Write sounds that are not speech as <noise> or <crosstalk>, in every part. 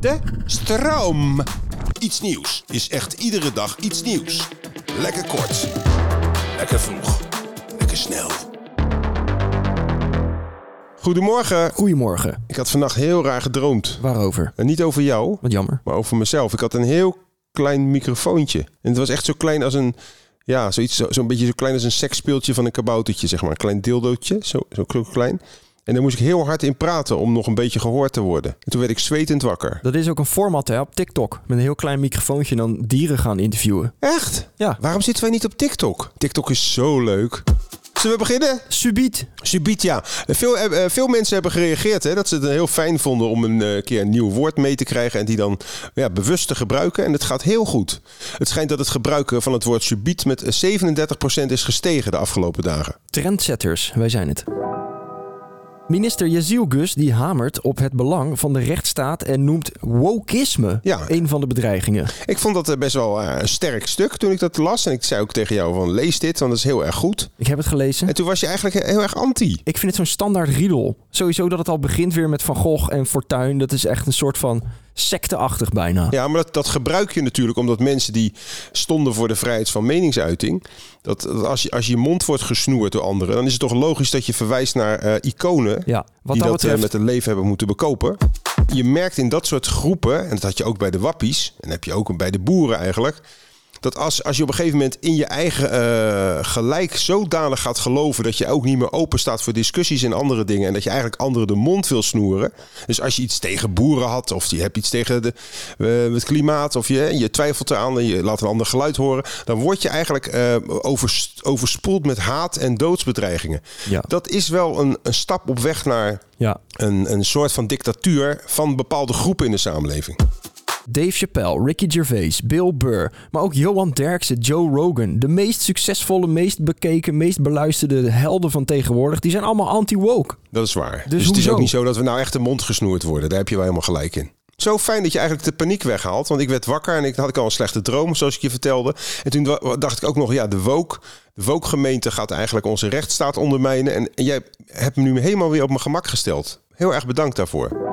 De stroom. Iets nieuws is echt iedere dag iets nieuws. Lekker kort. Lekker vroeg. Lekker snel. Goedemorgen. Goedemorgen. Ik had vannacht heel raar gedroomd. Waarover? En niet over jou, Wat jammer. maar over mezelf. Ik had een heel klein microfoontje. En het was echt zo klein als een... Ja, zoiets, zo- zo'n beetje zo klein als een seksspeeltje van een kaboutertje, zeg maar. Een klein dildootje, zo, zo klein. En daar moest ik heel hard in praten om nog een beetje gehoord te worden. En toen werd ik zwetend wakker. Dat is ook een format hè, op TikTok. Met een heel klein microfoontje dan dieren gaan interviewen. Echt? Ja. Waarom zitten wij niet op TikTok? TikTok is zo leuk. Zullen we beginnen? Subiet. Subiet, ja. Veel, eh, eh, veel mensen hebben gereageerd hè, dat ze het heel fijn vonden om een eh, keer een nieuw woord mee te krijgen en die dan ja, bewust te gebruiken. En het gaat heel goed. Het schijnt dat het gebruiken van het woord subiet met eh, 37% is gestegen de afgelopen dagen. Trendsetters, wij zijn het. Minister Jezielgus die hamert op het belang van de rechtsstaat en noemt wokisme Ja. een van de bedreigingen. Ik vond dat eh, best wel eh, een sterk stuk toen ik dat las. En ik zei ook tegen jou van lees dit, want dat is heel erg goed. Ik heb het gelezen. En toen was je eigenlijk heel erg anti. Ik vind het zo'n standaard riedel. Sowieso dat het al begint weer met Van Gogh en Fortuyn. Dat is echt een soort van secteachtig bijna. Ja, maar dat, dat gebruik je natuurlijk omdat mensen die stonden voor de vrijheid van meningsuiting. Dat, dat als, je, als je mond wordt gesnoerd door anderen, dan is het toch logisch dat je verwijst naar eh, iconen. Ja, wat die dat dat eh, betreft... met een leven hebben moeten bekopen. Je merkt in dat soort groepen, en dat had je ook bij de wappies, en heb je ook bij de boeren eigenlijk. Dat als, als je op een gegeven moment in je eigen eh, gelijk zodanig gaat geloven dat je ook niet meer open staat voor discussies en andere dingen. En dat je eigenlijk anderen de mond wil snoeren. Dus als je iets tegen boeren had, of je hebt iets tegen de, eh, het klimaat, of je, je twijfelt eraan en je laat een ander geluid horen. Dan word je eigenlijk eh, overs- overspoeld met haat en doodsbedreigingen. Ja. Dat is wel een, een stap op weg naar Ja. een, een soort van dictatuur van bepaalde groepen in de samenleving. Dave Chappelle, Ricky Gervais, Bill Burr, maar ook Johan Derksen, Joe Rogan. De meest succesvolle, meest bekeken, meest beluisterde helden van tegenwoordig, die zijn allemaal anti-woke. Dat is waar. Dus, Dus het is ook niet zo dat we nou echt de mond gesnoerd worden. Daar heb je wel helemaal gelijk in. Zo fijn dat je eigenlijk de paniek weghaalt. Want ik werd wakker en ik had ik al een slechte droom, zoals ik je vertelde. En toen dacht ik ook nog, ja, de woke, de woke gemeente gaat eigenlijk onze rechtsstaat ondermijnen. En, en jij hebt me nu helemaal weer op mijn gemak gesteld. Heel erg bedankt daarvoor.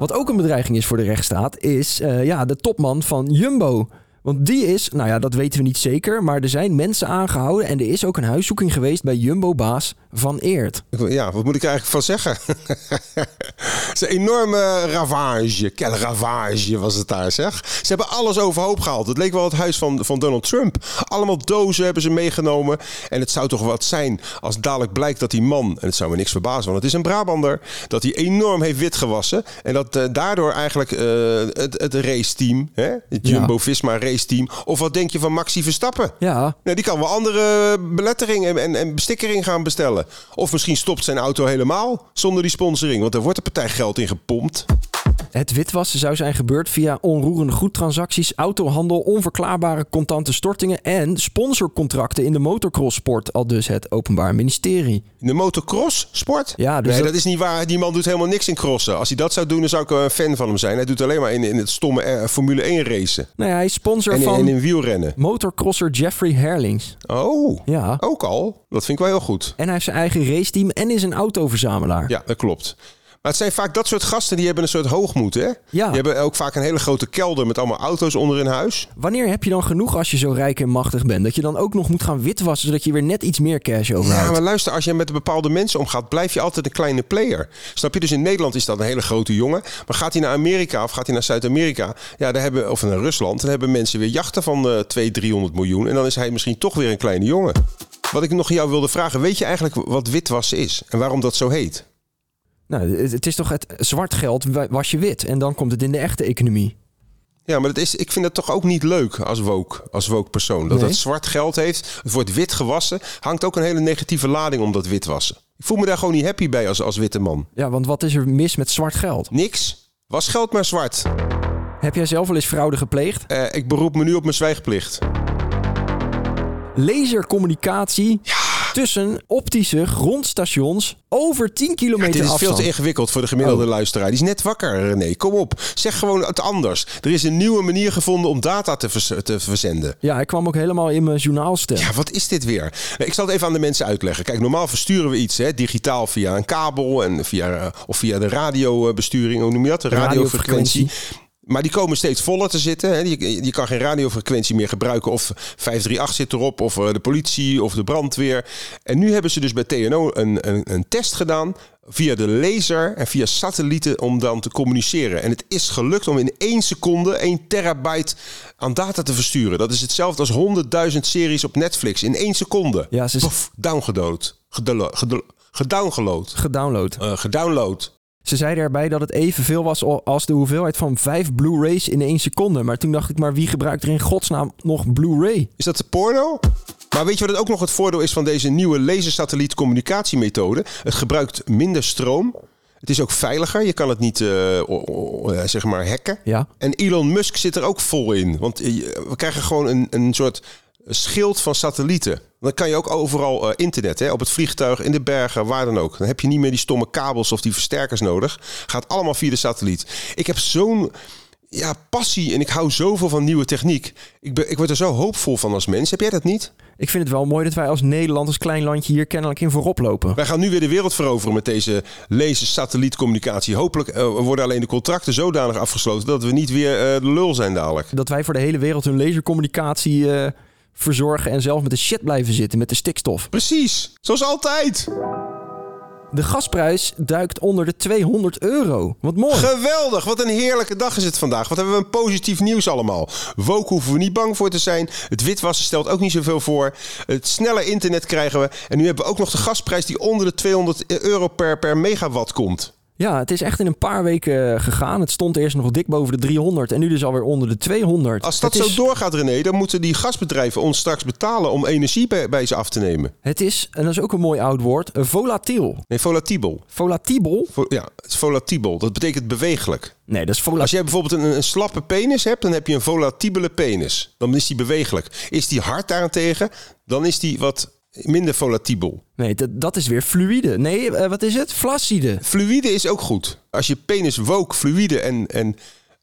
Wat ook een bedreiging is voor de rechtsstaat, is eh, ja, de topman van Jumbo. Want die is, nou ja, dat weten we niet zeker, maar er zijn mensen aangehouden en er is ook een huiszoeking geweest bij Jumbo-baas Van Eert. Ja, wat moet ik eigenlijk van zeggen? <laughs> Een enorme ravage. Quelle ravage was het daar, zeg. Ze hebben alles overhoop gehaald. Het leek wel het huis van, van Donald Trump. Allemaal dozen hebben ze meegenomen. En het zou toch wat zijn als dadelijk blijkt dat die man... en het zou me niks verbazen, want het is een Brabander... dat hij enorm heeft witgewassen. En dat eh, daardoor eigenlijk eh, het, het raceteam... Hè, het. Jumbo-Visma raceteam... of wat denk je van Maxi Verstappen? Ja, Nou, die kan wel andere belettering en, en, en bestikkering gaan bestellen. Of misschien stopt zijn auto helemaal zonder die sponsoring. Want er wordt een partij geld in gepompt. Het witwassen zou zijn gebeurd via onroerende goedtransacties, autohandel, onverklaarbare contante stortingen en sponsorcontracten in de motorcrosssport, al dus het Openbaar Ministerie. In de motocross sport? Ja, dus nee, dat... dat- is niet waar. Die man doet helemaal niks in crossen. Als hij dat zou doen, dan zou ik wel een fan van hem zijn. Hij doet alleen maar in, in het stomme eh, Formule 1 racen. Nou ja, hij is sponsor En, van en in wielrennen. motocrosser Jeffrey Herlings. Oh, Ja. ook al. Dat vind ik wel heel goed. En hij heeft zijn eigen raceteam en is een autoverzamelaar. Ja, dat klopt. Maar het zijn vaak dat soort gasten die hebben een soort hoogmoed, hè? Ja. Die hebben ook vaak een hele grote kelder met allemaal auto's onder in huis. Wanneer heb je dan genoeg als je zo rijk en machtig bent? Dat je dan ook nog moet gaan witwassen, zodat je weer net iets meer cash overhoudt. Ja, maar luister, als je met bepaalde mensen omgaat, blijf je altijd een kleine player. Snap je? Dus in Nederland is dat een hele grote jongen. Maar gaat hij naar Amerika of gaat hij naar Zuid-Amerika, ja, daar hebben, of naar Rusland, dan hebben mensen weer jachten van eh 200, 300 miljoen. En dan is hij misschien toch weer een kleine jongen. Wat ik nog jou wilde vragen, weet je eigenlijk wat witwassen is en waarom dat zo heet? Nou, het het is toch het zwart geld wa- was je wit. En dan komt het in de echte economie. Ja, maar dat is, ik vind dat toch ook niet leuk als woke, als woke persoon. Dat Nee. dat zwart geld heeft, het wordt wit gewassen, hangt ook een hele negatieve lading om dat witwassen. Ik voel me daar gewoon niet happy bij als, als witte man. Ja, want wat is er mis met zwart geld? Niks. Was geld maar zwart. Heb jij zelf wel eens fraude gepleegd? Eh, ik beroep me nu op mijn zwijgplicht. Lasercommunicatie tussen optische grondstations over 10 kilometer Dit is veel te ingewikkeld voor de gemiddelde Oh. luisteraar. Die is net wakker, René. Kom op. Zeg gewoon het anders. Er is een nieuwe manier gevonden om data te, vers- te verzenden. Ja, ik kwam ook helemaal in mijn journaalstem. Ja, wat is dit weer? Nou, Ik zal het even aan de mensen uitleggen. Kijk, normaal versturen we iets hè, digitaal via een kabel en via, eh, of via de radiobesturing. Hoe noem je dat? De radiofrequentie. Maar die komen steeds voller te zitten. Hè. Je, je kan geen radiofrequentie meer gebruiken. Of 538 zit erop, of eh, de politie, of de brandweer. En nu hebben ze dus bij TNO een, een, een test gedaan via de laser en via satellieten om dan te communiceren. En het is gelukt om in één seconde 1 terabyte aan data te versturen. Dat is hetzelfde als 100.000 series op Netflix in één seconde. Ja, ze is- Pof, downgedood. Gedowngeload. Gedownload. Eh, gedownload. Ze zeiden erbij dat het evenveel was al- als de hoeveelheid van vijf Blu-rays in één seconde. Maar toen dacht ik, maar wie gebruikt er in godsnaam nog Blu-ray? Is dat de porno? Maar weet je wat het ook nog het voordeel is van deze nieuwe lasersatelliet-communicatiemethode? Het gebruikt minder stroom. Het is ook veiliger. Je kan het niet eh, zeg maar hacken. Ja. En Elon Musk zit er ook vol in. Want eh, we krijgen gewoon een, een soort schild van satellieten. Dan kan je ook overal eh, internet, hè, op het vliegtuig, in de bergen, waar dan ook. Dan heb je niet meer die stomme kabels of die versterkers nodig. Gaat allemaal via de satelliet. Ik heb zo'n ja, passie en ik hou zoveel van nieuwe techniek. Ik, ben, ik word er zo hoopvol van als mens. Heb jij dat niet? Ik vind het wel mooi dat wij als Nederland, als klein landje hier kennelijk in voorop lopen. Wij gaan nu weer de wereld veroveren met deze laser-satellietcommunicatie. Hopelijk eh, worden alleen de contracten zodanig afgesloten dat we niet weer eh, de lul zijn dadelijk. Dat wij voor de hele wereld hun lasercommunicatie verzorgen en zelf met de shit blijven zitten, met de stikstof. Precies, zoals altijd. De gasprijs duikt onder de 200 euro. Wat mooi. Geweldig, wat een heerlijke dag is het vandaag. Wat hebben we een positief nieuws allemaal. Woke hoeven we niet bang voor te zijn. Het witwassen stelt ook niet zoveel voor. Het snelle internet krijgen we. En nu hebben we ook nog de gasprijs die onder de 200 euro per, per megawatt komt. Ja, het is echt in een paar weken eh, gegaan. Het stond eerst nog dik boven de 300 en nu dus alweer onder de 200. Als dat het is, zo doorgaat, René, dan moeten die gasbedrijven ons straks betalen om energie bij, bij ze af te nemen. Het is, en dat is ook een mooi oud woord, eh, volatiel. Nee, volatibel. Volatibel? Vo- ja, het is volatibel. Dat betekent bewegelijk. Nee, dat is Als volatiel. jij bijvoorbeeld een, een slappe penis hebt, dan heb je een volatibele penis. Dan is die bewegelijk. Is die hard daarentegen, dan is die wat minder volatibel. Nee, dat, dat is weer fluïde. Nee, eh, wat is het? Flaccide. Fluïde is ook goed. Als je penis woke, fluïde en, en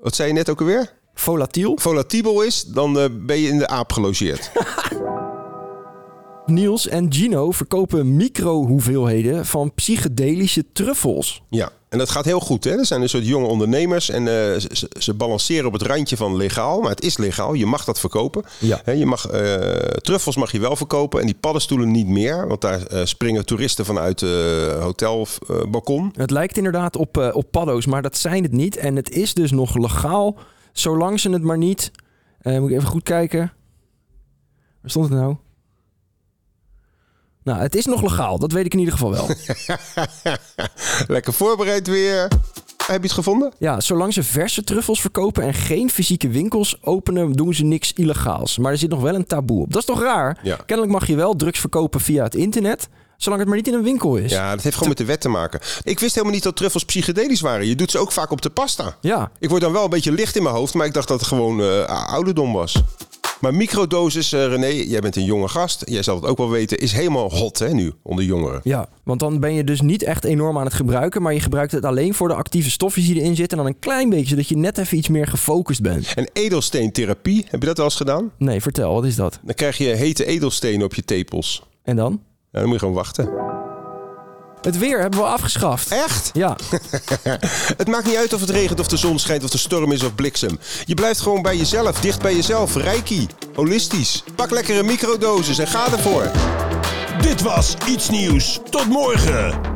wat zei je net ook alweer? Volatiel. Volatibel is, dan eh, ben je in de aap gelogeerd. <laughs> Niels en Gino verkopen micro-hoeveelheden van psychedelische truffels. ja, en dat gaat heel goed. Hè? Er zijn een soort jonge ondernemers en eh, ze, balanceren op het randje van legaal. Maar het is legaal, je mag dat verkopen. Ja. Je mag, eh, truffels mag je wel verkopen en die paddenstoelen niet meer. Want daar eh, springen toeristen vanuit het hotelbalkon. Het lijkt inderdaad op, op paddo's, maar dat zijn het niet. En het is dus nog legaal, zolang ze het maar niet... moet ik even goed kijken. Waar stond het nou? Nou, het is nog legaal. Dat weet ik in ieder geval wel. <laughs> Lekker voorbereid weer. Heb je het gevonden? Ja, zolang ze verse truffels verkopen en geen fysieke winkels openen, doen ze niks illegaals. Maar er zit nog wel een taboe op. Dat is toch raar? Ja. Kennelijk mag je wel drugs verkopen via het internet, zolang het maar niet in een winkel is. Ja, dat heeft gewoon met de wet te maken. Ik wist helemaal niet dat truffels psychedelisch waren. Je doet ze ook vaak op de pasta. Ja, Ik word dan wel een beetje licht in mijn hoofd, maar ik dacht dat het gewoon eh, ouderdom was. Maar microdosis, eh, René, jij bent een jonge gast. Jij zal het ook wel weten, is helemaal hot hè, nu onder jongeren. ja, want dan ben je dus niet echt enorm aan het gebruiken, maar je gebruikt het alleen voor de actieve stofjes die erin zitten en dan een klein beetje, zodat je net even iets meer gefocust bent. En edelsteentherapie, heb je dat wel eens gedaan? Nee, vertel, wat is dat? Dan krijg je hete edelstenen op je tepels. En dan? Ja, dan moet je gewoon wachten. Het weer hebben we afgeschaft. Echt? Ja, <laughs> Het maakt niet uit of het regent of de zon schijnt of de storm is of bliksem. Je blijft gewoon bij jezelf, dicht bij jezelf. Reiki, holistisch. Pak lekkere microdosis en ga ervoor. Dit was Iets Nieuws. Tot morgen.